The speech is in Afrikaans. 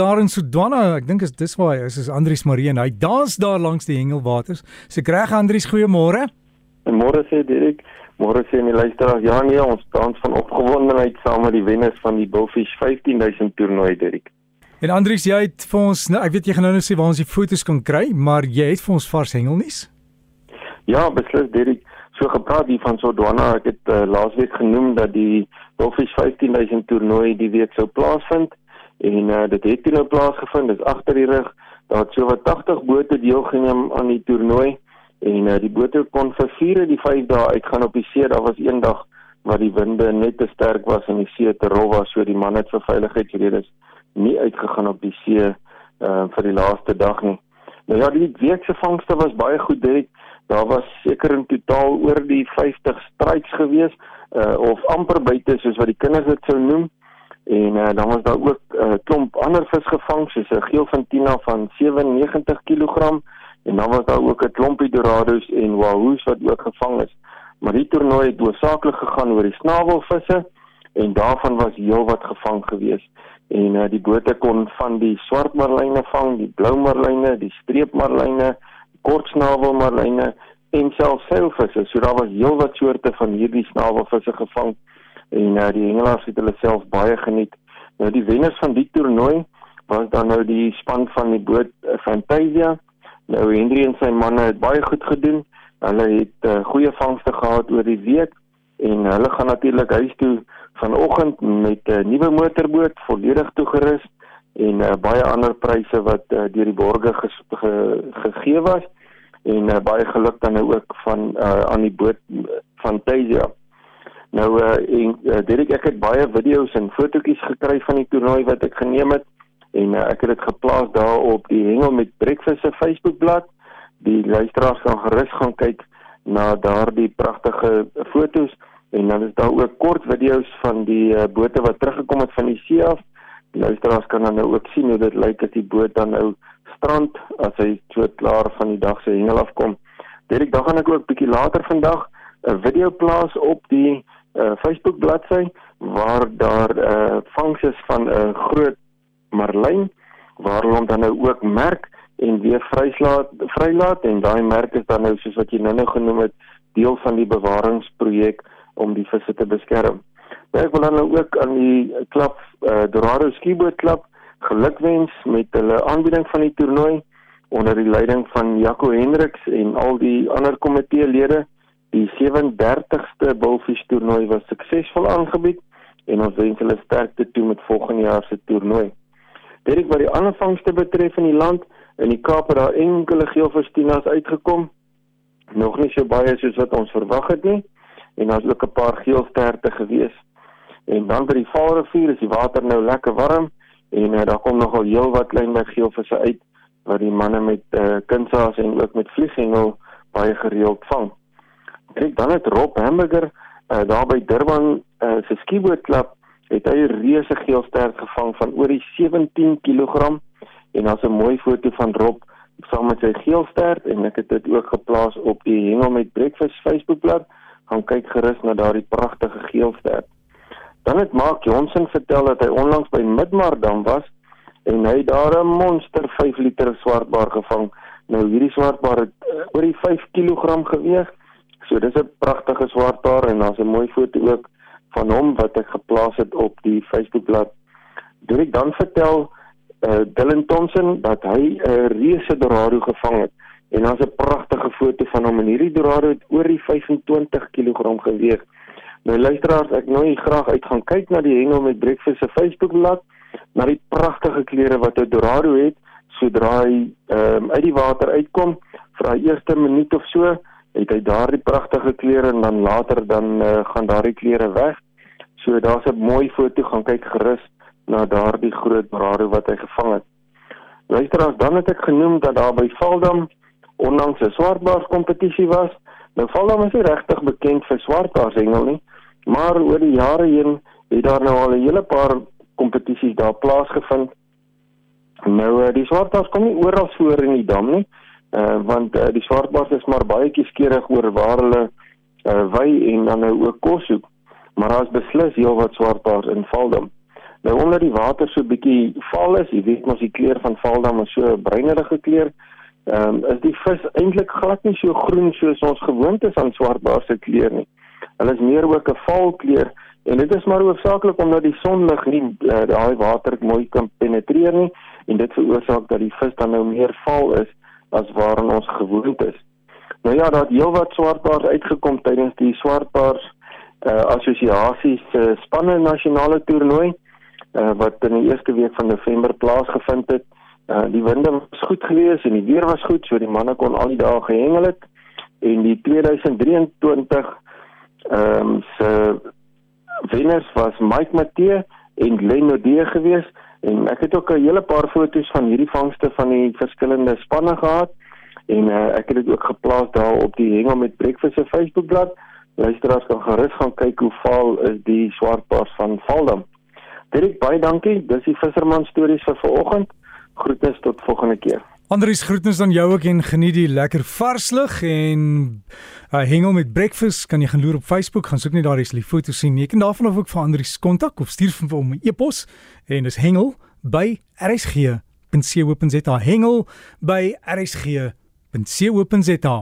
daar in Sodwana. Ek dink is dis waar hy is, is Andrius Maree. Hy dans daar langs die hengelwaters. Se so, reg Andrius, goeiemôre. Môre sê Dirk, môre sê my luisteraars, ja nee, ons dans van opgewondenheid saam met die wenners van die Bullfish 15000 toernooi Dirk. En Andrius, jy het vir ons, nou, ek weet jy gaan nou net sê waar ons die foto's kan kry, maar jy het vir ons vars hengelnuus. Ja, beslis Dirk. So gepraat hier van Sodwana, ek het uh, laasweek genoem dat die Bullfish 15000 toernooi die week sou plaasvind en uh, dit het nou plaasgevind, dis agter die rug. Daar het so wat 80 bote deelgeneem aan die toernooi en uh, die bote kon vir 4 die 5 dae uitgaan op die see. Daar was een dag waar die winde net te sterk was en die see te rof was, so die man het vir veiligheidsredes nie uitgegaan op die see uh, vir die laaste dag nie. Nou ja, die week se vangste was baie goed, Derek. Daar was seker in totaal oor die 50 strikes gewees uh, of amper buite soos wat die kinders dit sou noem. En uh, dan was daar ook 'n uh, klomp ander vis gevang soos 'n geel van Tina van 97 kg en dan was daar ook 'n klompie dorados en wahoos wat ook gevang is. Maar die toernooi het hoofsaaklik gegaan oor die snavelvisse en daarvan was heelwat gevang gewees. En uh, die bote kon van die swart marline vang, die blou marline, die streep marline, kortsnavel marline en selfs seilvisse. So daar was heelwat soorte van hierdie snavelvisse gevang en uh, die hengelaars het hulle self baie geniet. Nou die wenners van die toernooi was dan nou die span van die boot uh, Fantasia. Nou Henry en sy manne het baie goed gedoen. Hulle het uh, goeie vangste gehad oor die week en hulle gaan natuurlik huis toe vanoggend met 'n uh, nuwe motorboot volledig toegerus en uh, baie ander pryse wat uh, deur die borgers ge ge gegee was en uh, baie geluk dan nou ook van uh, aan die boot van Tasia. Nou uh, en uh, Derek ek het baie video's en fotootjies gekry van die toernooi wat ek geneem het en uh, ek het dit geplaas daar op die Hengel met Breakfast se Facebookblad. Die luisteraars kan gerus gaan kyk na daardie pragtige foto's en dan is daar ook kort video's van die uh, bote wat teruggekom het van die see af. Die luisteraars kan dan nou ook sien hoe dit lyk as die boot dan nou strand as hy so klaar van die dag se hengel afkom. Derek, dan gaan ek ook bietjie later vandag 'n video plaas op die uh, Facebook bladsy waar daar uh, vangs is van 'n uh, groot marlyn waar hulle dan nou ook merk en weer vryslaat vrylaat en daai merk is dan nou soos wat jy nou-nou genoem het deel van die bewaringsprojek om die visse te beskerm. Nou, ek wil dan nou ook aan die klub uh, Dorado Skiboot Klub gelukwens met hulle aanbieding van die toernooi onder die leiding van Jaco Hendriks en al die ander komiteelede. Die 37ste Bullfish toernooi was suksesvol aangebied en ons wens hulle sterkte toe met volgende jaar se toernooi. Dit wat die ander vangste betref in die land, in die Kaap het daar enkele geelverstinas uitgekom. Nog nie so baie soos wat ons verwag het nie en daar's ook 'n paar geelsterte gewees. En dan by die Vaalrivier is die water nou lekker warm en uh, daar kom nogal heelwat klein geelvisse uit wat die manne met uh, kunsaas en ook met vlieghengel baie gereeld vang. Ek dan het Rob Hamburger uh, daar by Durban uh, se skibootklub het hy 'n reuse geelstert gevang van oor die 17 kg en daar's 'n mooi foto van Rob saam met sy geelstert en ek het dit ook geplaas op die Hengel met Breakfast Facebookblad. Gaan kyk gerus na daardie pragtige geelstert. Dan het Mark Johnson vertel dat hy onlangs by Midmardam was en hy daar 'n monster 5 liter swartbaar gevang. Nou hierdie swartbaar het uh, oor die 5 kg geweeg So dis 'n pragtige swart haar en daar's 'n mooi foto ook van hom wat ek geplaas het op die Facebookblad. Deur ek dan vertel uh Dylan Thompson dat hy 'n uh, reuse dorado gevang het en daar's 'n pragtige foto van hom en hierdie dorado het oor die 25 kg geweeg. Nou luisteraars, ek nooi graag uit gaan kyk na die hengel met breakfast se Facebookblad, na die pragtige kleure wat 'n dorado het sodra hy um, uit die water uitkom vir daai eerste minuut of so het hy daardie pragtige klere en dan later dan uh, gaan daardie klere weg. So daar's 'n mooi foto gaan kyk gerus na daardie groot brado wat hy gevang het. Luisteraars, dan het ek genoem dat daar by Valdam onlangs 'n swartbaars kompetisie was. Nou Valdam is nie regtig bekend vir swartbaars hengel nie, maar oor die jare heen het daar nou al 'n hele paar kompetisies daar plaasgevind. Nou uh, die swartbaars kom nie oral voor in die dam nie uh, want uh, die swartbaars is maar baie kieskeurig oor waar hulle uh, wy en dan nou ook kos soek maar daar's beslis heel wat swartbaars in Valdam Nou onder die water so bietjie val is, jy weet mos die kleur van valdam is so 'n bruinerige kleur. Um, is die vis eintlik glad nie so groen soos ons gewoond is aan swartbaars se kleur nie. Hulle is meer ook 'n valkleur en dit is maar hoofsaaklik omdat die sonlig nie uh, daai water mooi kan penetreer nie en dit veroorsaak dat die vis dan nou meer val is as waaraan ons gewoond is. Nou ja, daar het heelwat swartbaars uitgekom tydens die swartbaars uh, assosiasie se uh, spanne nasionale toernooi uh, wat in die eerste week van November plaasgevind het. Uh, die winde was goed geweest en die weer was goed, so die manne kon al die dae gehengel het en die 2023 ehm um, se wenners was Mike Matthee en Leno D geweest en ek het ook 'n hele paar foto's van hierdie vangste van die verskillende spanne gehad en uh, ek het dit ook geplaas daar op die hengel met breakfast se Facebookblad. Luisteraars kan gerus gaan kyk hoe vaal is die swartbaars van Valdam. Dirk baie dankie. Dis die visserman stories vir vanoggend. Groete tot volgende keer. Andries groetens aan jou ook en geniet die lekker vars lug en uh, hengel met breakfast. Kan jy gaan loer op Facebook gaan soek net daar is die foto sien. Jy kan daarvan of ook vir Andries kontak of stuur vir hom 'n e-pos en dis hengel by rsg.co.za hengel by rsg www.co.za